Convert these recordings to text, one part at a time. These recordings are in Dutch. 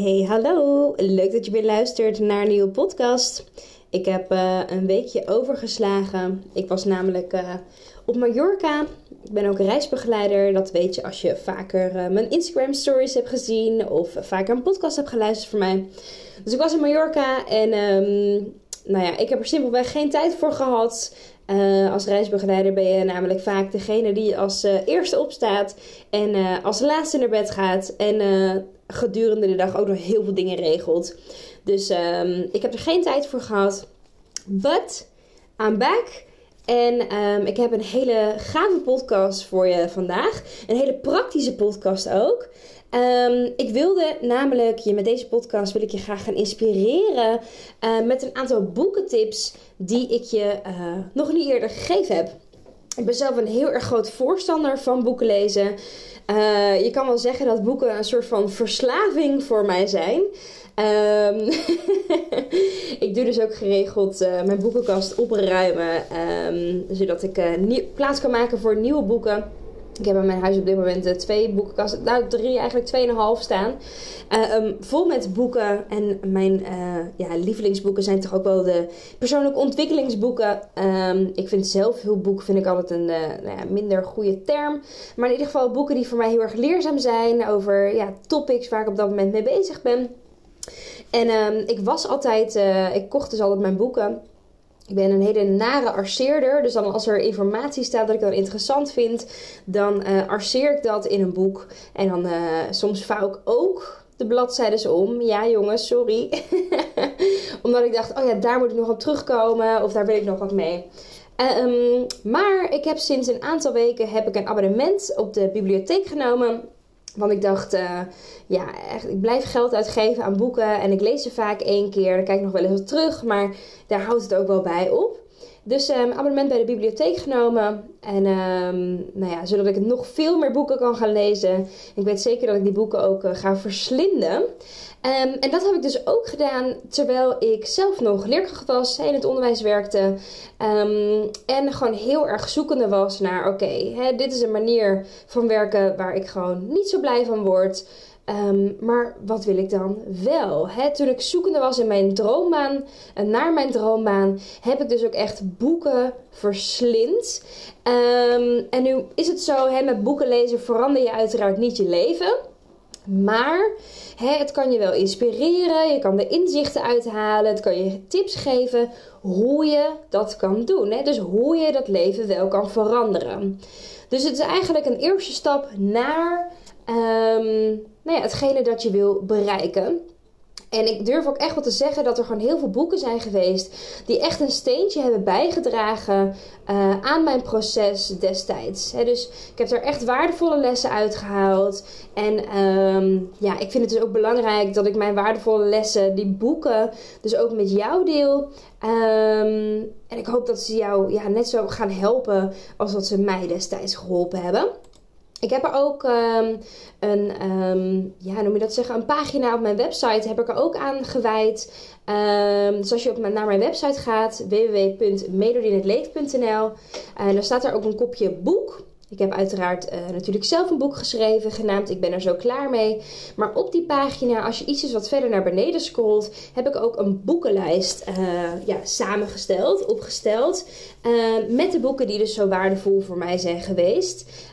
Hey, hallo! Leuk dat je weer luistert naar een nieuwe podcast. Ik heb uh, een weekje overgeslagen. Ik was namelijk uh, op Mallorca. Ik ben ook reisbegeleider. Dat weet je als je vaker uh, mijn Instagram stories hebt gezien of vaker een podcast hebt geluisterd voor mij. Dus ik was in Mallorca en um, nou ja, ik heb er simpelweg geen tijd voor gehad. Uh, als reisbegeleider ben je namelijk vaak degene die als uh, eerste opstaat en uh, als laatste naar bed gaat. En gedurende de dag ook nog heel veel dingen regelt. Dus um, ik heb er geen tijd voor gehad. But I'm back. En um, ik heb een hele gave podcast voor je vandaag. Een hele praktische podcast ook. Um, ik wilde namelijk je met deze podcast wil ik je graag gaan inspireren uh, met een aantal boekentips die ik je uh, nog niet eerder gegeven heb. Ik ben zelf een heel erg groot voorstander van boeken lezen. Uh, je kan wel zeggen dat boeken een soort van verslaving voor mij zijn. Um, ik doe dus ook geregeld mijn boekenkast opruimen. Um, zodat ik plaats kan maken voor nieuwe boeken. Ik heb in mijn huis op dit moment twee boekenkasten, nou drie eigenlijk, tweeënhalf staan. Uh, um, vol met boeken. En mijn uh, ja, lievelingsboeken zijn toch ook wel de persoonlijke ontwikkelingsboeken. Um, ik vind zelfhulpboek vind ik altijd een nou ja, minder goede term. Maar in ieder geval boeken die voor mij heel erg leerzaam zijn. Over ja, topics waar ik op dat moment mee bezig ben. En um, ik was altijd, ik kocht dus altijd mijn boeken. Ik ben een hele nare arceerder. Dus dan als er informatie staat dat ik dan interessant vind, dan uh, arceer ik dat in een boek. En dan uh, soms vouw ik ook de bladzijden om. Ja, jongens, sorry. Omdat ik dacht, oh ja, daar moet ik nog op terugkomen. Of daar wil ik nog wat mee. Um, maar ik heb sinds een aantal weken heb ik een abonnement op de bibliotheek genomen. Want ik dacht, uh, ja, echt, ik blijf geld uitgeven aan boeken. En ik lees ze vaak één keer. Dan kijk ik nog wel eens terug. Maar daar houdt het ook wel bij op. Dus um, abonnement bij de bibliotheek genomen. En um, nou ja, zodat ik nog veel meer boeken kan gaan lezen. Ik weet zeker dat ik die boeken ook uh, ga verslinden. Um, en dat heb ik dus ook gedaan terwijl ik zelf nog leerkracht was, in het onderwijs werkte. En gewoon heel erg zoekende was naar: oké, dit is een manier van werken waar ik gewoon niet zo blij van word. Um, maar wat wil ik dan wel? He, toen ik zoekende was in mijn droombaan, en naar mijn droombaan, heb ik dus ook echt boeken verslind. Um, en nu is het zo, met boeken lezen verander je uiteraard niet je leven. Maar he, het kan je wel inspireren, je kan er inzichten uithalen, het kan je tips geven hoe je dat kan doen. Dus hoe je dat leven wel kan veranderen. Dus het is eigenlijk een eerste stap naar um, nou ja, hetgene dat je wil bereiken. En ik durf ook echt wel te zeggen dat er gewoon heel veel boeken zijn geweest die echt een steentje hebben bijgedragen uh, aan mijn proces destijds. Dus ik heb er echt waardevolle lessen uitgehaald. En um, ja, ik vind het dus ook belangrijk dat ik mijn waardevolle lessen, die boeken, dus ook met jou deel. Um, en ik hoop dat ze jou ja, net zo gaan helpen als dat ze mij destijds geholpen hebben. Ik heb er ook um, een, um, ja, noem je dat zeggen, een pagina op mijn website heb ik er ook aan gewijd. Um, dus als je op, naar mijn website gaat, www.melodienhetleeft.nl, en dan staat er ook een kopje boek. Ik heb uiteraard uh, natuurlijk zelf een boek geschreven, genaamd Ik ben er zo klaar mee. Maar op die pagina, als je ietsjes wat verder naar beneden scrolt, heb ik ook een boekenlijst uh, ja, samengesteld, opgesteld. Uh, met de boeken die dus zo waardevol voor mij zijn geweest.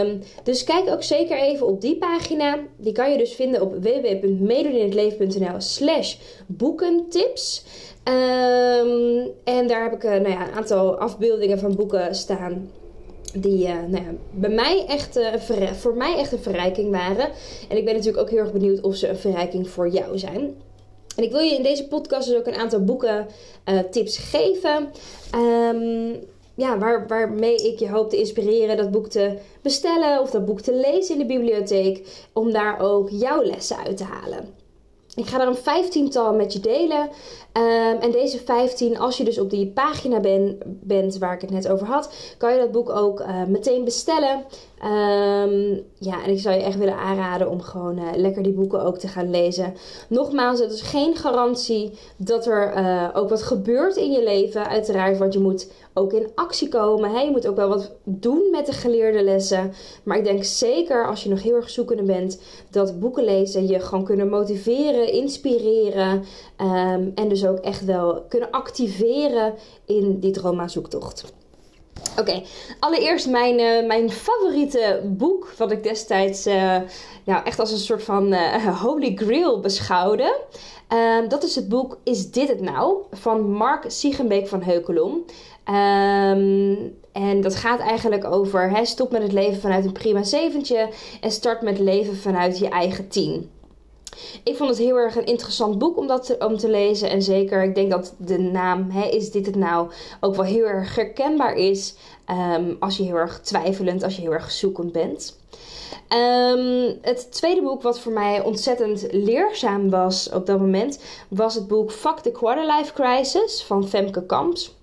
Um, dus kijk ook zeker even op die pagina. Die kan je dus vinden op www.medodinhetleven.nl slash boekentips. Um, en daar heb ik nou ja, een aantal afbeeldingen van boeken staan die uh, nou bij mij echt, uh, voor mij echt een verrijking waren. En ik ben natuurlijk ook heel erg benieuwd of ze een verrijking voor jou zijn. En ik wil je in deze podcast dus ook een aantal boeken uh, tips geven. Um, ja, waar, waarmee ik je hoop te inspireren dat boek te bestellen of dat boek te lezen in de bibliotheek. Om daar ook jouw lessen uit te halen. Ik ga er een vijftiental met je delen. Ehm, en deze 15, als je dus op die pagina ben, bent waar ik het net over had, kan je dat boek ook uh, meteen bestellen. Um, ja, en ik zou je echt willen aanraden om gewoon uh, lekker die boeken ook te gaan lezen. Nogmaals, het is geen garantie dat er uh, ook wat gebeurt in je leven. Uiteraard, want je moet ook in actie komen. Hè? Je moet ook wel wat doen met de geleerde lessen. Maar ik denk zeker als je nog heel erg zoekende bent, dat boeken lezen je gewoon kunnen motiveren, inspireren. Um, en dus ook echt wel kunnen activeren in die droma-zoektocht. Oké, allereerst mijn, uh, mijn favoriete boek, wat ik destijds uh, nou, echt als een soort van uh, holy grail beschouwde. Um, dat is het boek Is dit het nou? van Mark Siegenbeek van Heukelom. Um, en dat gaat eigenlijk over hè, stop met het leven vanuit een prima zeventje en start met leven vanuit je eigen tien. Ik vond het heel erg een interessant boek om, dat te, om te lezen. En zeker, ik denk dat de naam, hè, is dit het nou, ook wel heel erg herkenbaar is. Um, als je heel erg twijfelend, als je heel erg zoekend bent. Um, het tweede boek wat voor mij ontzettend leerzaam was op dat moment, was het boek Fuck the Quarterlife Crisis van Femke Kamps.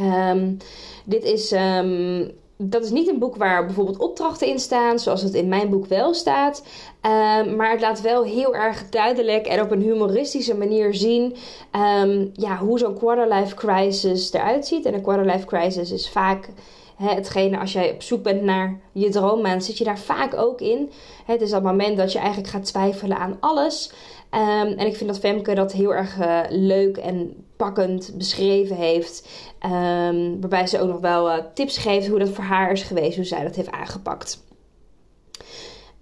Um, dit is dat is niet een boek waar bijvoorbeeld opdrachten in staan, zoals het in mijn boek wel staat. Um, maar het laat wel heel erg duidelijk en op een humoristische manier zien um, ja, hoe zo'n quarterlife crisis eruit ziet. En een quarterlife crisis is vaak hetgene als jij op zoek bent naar je droommaan, zit je daar vaak ook in. Het is dat moment dat je eigenlijk gaat twijfelen aan alles. Um, en ik vind dat Femke dat heel erg uh, leuk en pakkend beschreven heeft. Um, waarbij ze ook nog wel uh, tips geeft hoe dat voor haar is geweest, hoe zij dat heeft aangepakt.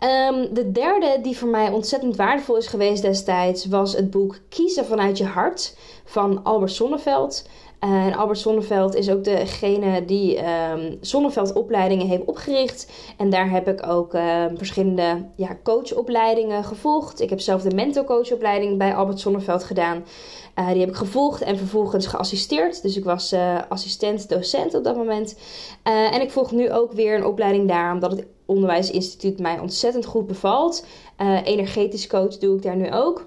Um, de derde die voor mij ontzettend waardevol is geweest destijds was het boek Kiezen vanuit je hart van Albert Sonneveld. Uh, en Albert Sonneveld is ook degene die um, Sonneveld opleidingen heeft opgericht. En daar heb ik ook uh, verschillende ja, coachopleidingen gevolgd. Ik heb zelf de mentorcoachopleiding bij Albert Sonneveld gedaan. Uh, die heb ik gevolgd en vervolgens geassisteerd. Dus ik was assistent-docent op dat moment. en ik volg nu ook weer een opleiding daar, omdat het onderwijsinstituut mij ontzettend goed bevalt. energetisch coach doe ik daar nu ook.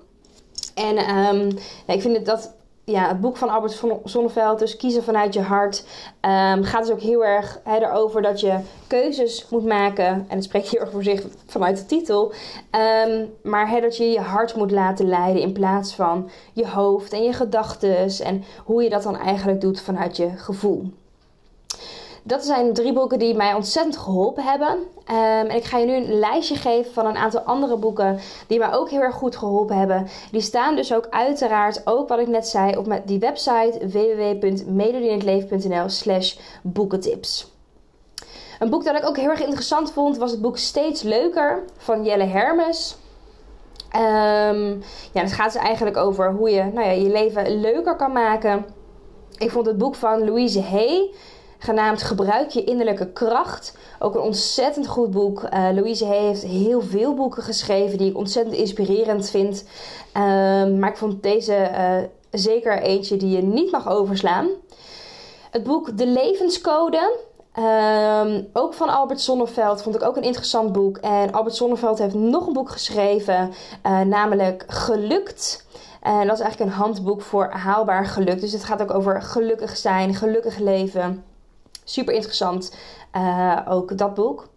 En um, ja, ik vind het dat ja, het boek van Albert Zonneveld, dus kiezen vanuit je hart, um, gaat dus ook heel erg he, erover dat je keuzes moet maken. En het spreekt heel erg voor zich vanuit de titel. Um, maar dat je je hart moet laten leiden in plaats van je hoofd en je gedachten. En hoe je dat dan eigenlijk doet vanuit je gevoel dat zijn drie boeken die mij ontzettend geholpen hebben. Um, en ik ga je nu een lijstje geven van een aantal andere boeken die mij ook heel erg goed geholpen hebben. Die staan dus ook uiteraard, ook wat ik net zei, op die website www.melodieinhetleven.nl slash boekentips. Een boek dat ik ook heel erg interessant vond was het boek Steeds Leuker van Jelle Hermes. Um, ja, het gaat dus eigenlijk over hoe je nou ja, je leven leuker kan maken. Ik vond het boek van Louise Hay genaamd Gebruik je innerlijke kracht. Ook een ontzettend goed boek. Uh, Louise heeft heel veel boeken geschreven die ik ontzettend inspirerend vind. Uh, maar ik vond deze uh, zeker eentje die je niet mag overslaan. Het boek De Levenscode. Um, ook van Albert Sonneveld vond ik ook een interessant boek. En Albert Sonneveld heeft nog een boek geschreven, uh, namelijk Gelukt. En dat is eigenlijk een handboek voor haalbaar geluk. Dus het gaat ook over gelukkig zijn, gelukkig leven. Super interessant, uh, ook dat boek.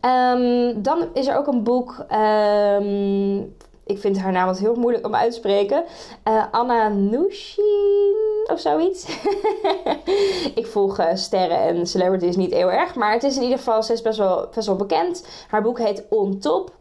Um, dan is er ook een boek. Um, ik vind haar naam wat heel moeilijk om uit te spreken. Uh, Anna Nushin of zoiets. ik volg uh, sterren en celebrities niet heel erg. Maar het is in ieder geval, ze is best wel, best wel bekend. Haar boek heet On Top.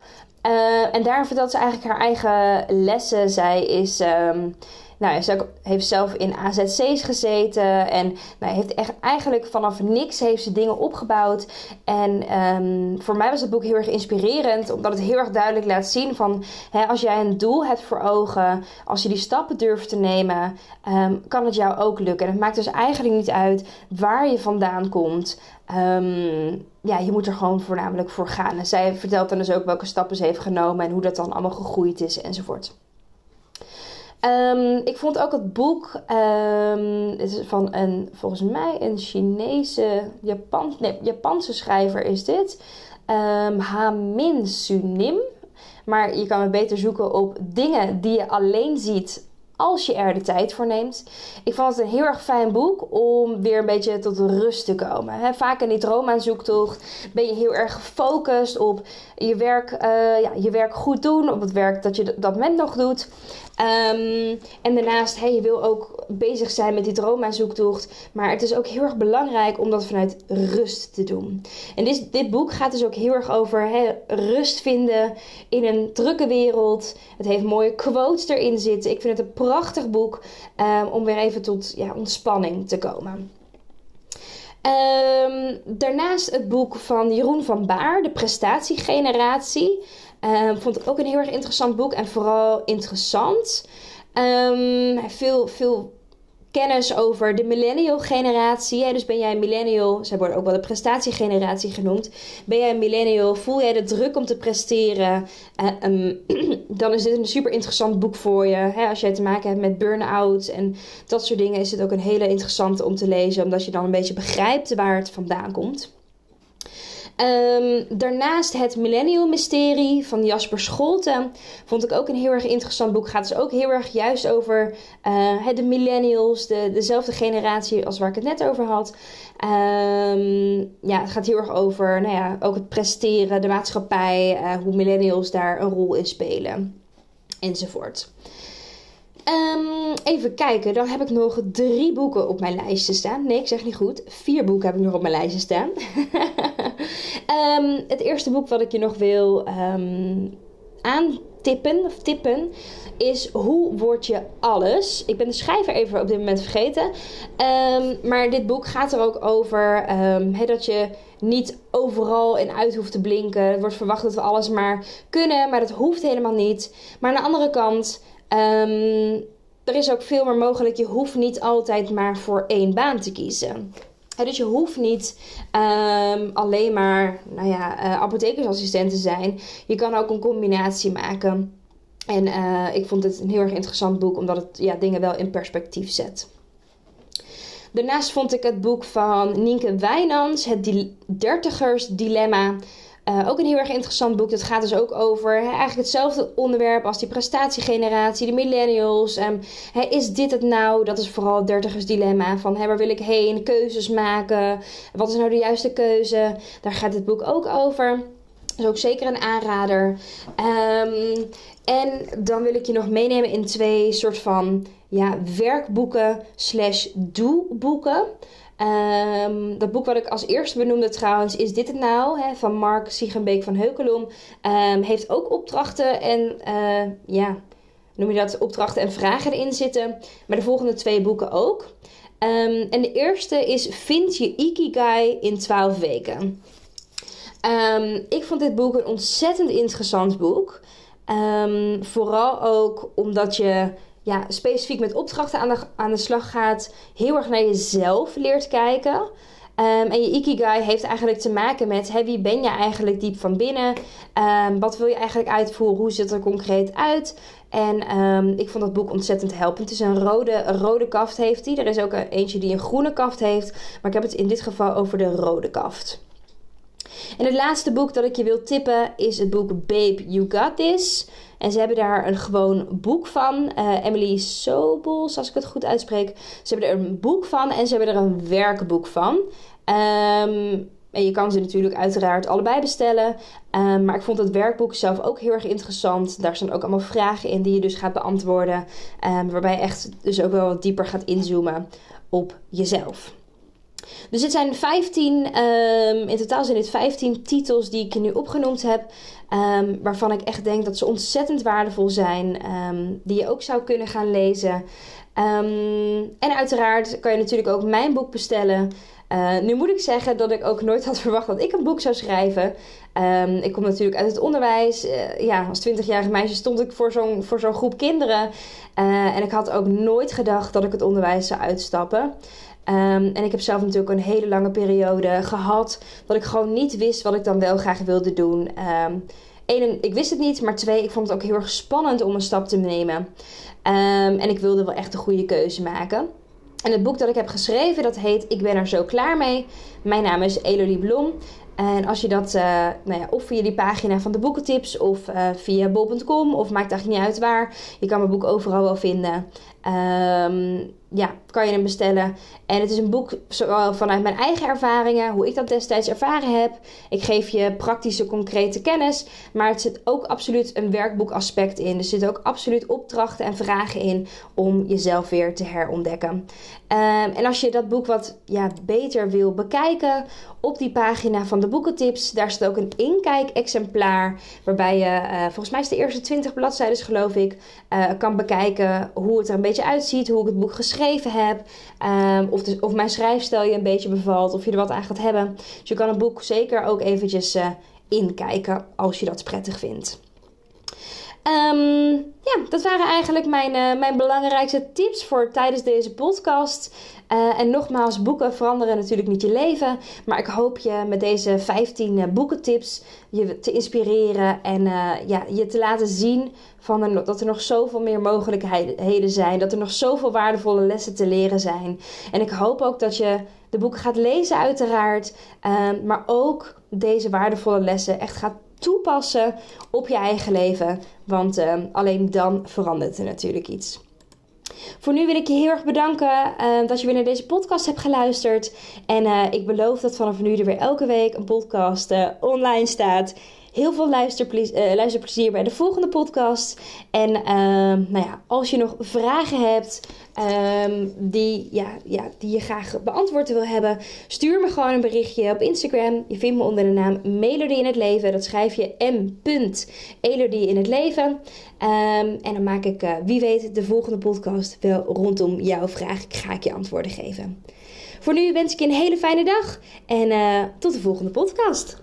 En daar vertelt ze eigenlijk haar eigen lessen. Zij is. Um, nou, ze heeft zelf in AZC's gezeten. En nou, heeft echt eigenlijk vanaf niks heeft ze dingen opgebouwd. En um, voor mij was het boek heel erg inspirerend. Omdat het heel erg duidelijk laat zien van... Hè, als jij een doel hebt voor ogen... Als je die stappen durft te nemen... Um, kan het jou ook lukken. En het maakt dus eigenlijk niet uit waar je vandaan komt... Um, ja, je moet er gewoon voornamelijk voor gaan. En zij vertelt dan dus ook welke stappen ze heeft genomen en hoe dat dan allemaal gegroeid is enzovoort. Ehm, ik vond ook het boek um, van een, volgens mij een Chinese, Japan, nee, Japanse schrijver is dit. Um, Hamin Sunim. Maar je kan het beter zoeken op dingen die je alleen ziet als je er de tijd voor neemt. Ik vond het een heel erg fijn boek om weer een beetje tot rust te komen. He, vaak in die droomaanzoektocht ben je heel erg gefocust op je werk, uh, ja, je werk goed doen, op het werk dat je dat moment nog doet. Um, en daarnaast, hey, je wil ook bezig zijn met die droomaanzoektocht. Maar het is ook heel erg belangrijk om dat vanuit rust te doen. En dit, dit boek gaat dus ook heel erg over rust vinden in een drukke wereld. Het heeft mooie quotes erin zitten. Ik vind het een prachtig boek um, om weer even tot ja, ontspanning te komen. Um, daarnaast het boek van Jeroen van Baar, De Prestatiegeneratie. Um, vond ik ook een heel erg interessant boek en vooral interessant. Um, veel, veel kennis over de millennial generatie. Dus ben jij een millennial, zij worden ook wel de prestatiegeneratie genoemd. Ben jij een millennial, voel jij de druk om te presteren? Uh, um, dan is dit een super interessant boek voor je. Als jij te maken hebt met burn-out en dat soort dingen, is het ook een hele interessante om te lezen, omdat je dan een beetje begrijpt waar het vandaan komt. Um, daarnaast het Millennial Mysterie van Jasper Scholten. Vond ik ook een heel erg interessant boek. Gaat dus ook heel erg juist over uh, de millennials, de, dezelfde generatie als waar ik het net over had. Um, ja, het gaat heel erg over nou ja, ook het presteren, de maatschappij, uh, hoe millennials daar een rol in spelen. Enzovoort. Um, even kijken, dan heb ik nog drie boeken op mijn lijstje staan. Nee, ik zeg niet goed. Vier boeken heb ik nog op mijn lijstje staan. um, het eerste boek wat ik je nog wil um, aantippen of tippen is Hoe word je alles? Ik ben de schrijver even op dit moment vergeten. maar dit boek gaat er ook over dat je niet overal in uit hoeft te blinken. Het wordt verwacht dat we alles maar kunnen, maar dat hoeft helemaal niet. Maar aan de andere kant Um, er is ook veel meer mogelijk. Je hoeft niet altijd maar voor één baan te kiezen. dus je hoeft niet um, alleen maar nou ja, uh, apothekersassistent te zijn. Je kan ook een combinatie maken. En uh, ik vond het een heel erg interessant boek, omdat het ja, dingen wel in perspectief zet. Daarnaast vond ik het boek van Nienke Wijnands, Het Dertigers Dilemma. Uh, ook een heel erg interessant boek. Dat gaat dus ook over eigenlijk hetzelfde onderwerp als die prestatiegeneratie, de millennials. Um, is dit het nou? Dat is vooral het dertigers dilemma. Van waar wil ik heen? Keuzes maken. Wat is nou de juiste keuze? Daar gaat dit boek ook over. Is ook zeker een aanrader. Um, en dan wil ik je nog meenemen in twee soort van ja, werkboeken slash doelboeken. Um, dat boek wat ik als eerste benoemde trouwens, is dit het nou? Hè, van Mark Siegenbeek van Heukelom. Um, heeft ook opdrachten en uh, ja, noem je dat, opdrachten en vragen erin zitten. Maar de volgende twee boeken ook. Um, en de eerste is Vind je Ikigai in 12 weken. ik vond dit boek een ontzettend interessant boek. vooral ook omdat je ja, specifiek met opdrachten aan de, aan de slag gaat, heel erg naar jezelf leert kijken. Um, en je Ikigai heeft eigenlijk te maken met wie ben je eigenlijk diep van binnen? Um, wat wil je eigenlijk uitvoeren? Hoe ziet het er concreet uit? En um, ik vond dat boek ontzettend helpend. Het is een rode, rode kaft heeft hij. Er is ook eentje die een groene kaft heeft. Maar ik heb het in dit geval over de rode kaft. En het laatste boek dat ik je wil tippen is het boek Babe, You Got This. En ze hebben daar een gewoon boek van. Uh, Emily Sobels, als ik het goed uitspreek. Ze hebben er een boek van en ze hebben er een werkboek van. Um, en je kan ze natuurlijk uiteraard allebei bestellen. Um, maar ik vond het werkboek zelf ook heel erg interessant. Daar staan ook allemaal vragen in die je dus gaat beantwoorden. Um, waarbij je echt dus ook wel wat dieper gaat inzoomen op jezelf. Dus dit zijn 15, um, ehm, in totaal zijn dit 15 titels die ik nu opgenoemd heb. Um, waarvan ik echt denk dat ze ontzettend waardevol zijn. Um, die je ook zou kunnen gaan lezen. en uiteraard kan je natuurlijk ook mijn boek bestellen. Uh, nu moet ik zeggen dat ik ook nooit had verwacht dat ik een boek zou schrijven. Ik kom natuurlijk uit het onderwijs. Uh, ja, als 20-jarige meisje stond ik voor zo'n, voor zo'n groep kinderen. Uh, en ik had ook nooit gedacht dat ik het onderwijs zou uitstappen. Um, en ik heb zelf natuurlijk een hele lange periode gehad dat ik gewoon niet wist wat ik dan wel graag wilde doen. Um, één, ik wist het niet, maar twee, ik vond het ook heel erg spannend om een stap te nemen. Ehm, en ik wilde wel echt een goede keuze maken. En het boek dat ik heb geschreven, dat heet Ik ben er zo klaar mee. Mijn naam is Elodie Blom. En als je dat, uh, nou ja, of via die pagina van de boekentips of uh, via bol.com of maakt eigenlijk niet uit waar. Je kan mijn boek overal wel vinden. Um, ja, kan je hem bestellen. En het is een boek zowel vanuit mijn eigen ervaringen, hoe ik dat destijds ervaren heb. Ik geef je praktische, concrete kennis. Maar het zit ook absoluut een werkboekaspect in. Er zitten ook absoluut opdrachten en vragen in om jezelf weer te herontdekken. Um, en als je dat boek wat ja, beter wil bekijken, op die pagina van de boekentips, daar staat ook een inkijk-exemplaar. Waarbij je, uh, volgens mij is de eerste 20 bladzijden, geloof ik, uh, kan bekijken hoe het er een beetje uitziet, hoe ik het boek geschreven heb. Um, of, of mijn schrijfstijl je een beetje bevalt. Of je er wat aan gaat hebben. Dus je kan het boek zeker ook eventjes uh, inkijken als je dat prettig vindt. Um, ja, dat waren eigenlijk mijn, uh, mijn belangrijkste tips voor tijdens deze podcast. Uh, en nogmaals, boeken veranderen natuurlijk niet je leven. Maar ik hoop je met deze 15 uh, boekentips je te inspireren en ja, je te laten zien van dat er nog zoveel meer mogelijkheden zijn. Dat er nog zoveel waardevolle lessen te leren zijn. En ik hoop ook dat je de boeken gaat lezen, uiteraard. Ehm, maar ook deze waardevolle lessen echt gaat toepassen op je eigen leven. Want uh, alleen dan verandert er natuurlijk iets. Voor nu wil ik je heel erg bedanken uh, dat je weer naar deze podcast hebt geluisterd. En uh, ik beloof dat vanaf nu er weer elke week een podcast uh, online staat. Heel veel luisterplezier, luisterplezier bij de volgende podcast. En nou ja, als je nog vragen hebt um, die, ja, ja, die je graag beantwoord wil hebben, stuur me gewoon een berichtje op Instagram. Je vindt me onder de naam Melody in het Leven. Dat schrijf je m.elodie in het leven. Um, en dan maak ik, uh, wie weet, de volgende podcast wel rondom jouw vraag. Ga ik je antwoorden geven. Voor nu wens ik je een hele fijne dag en uh, tot de volgende podcast.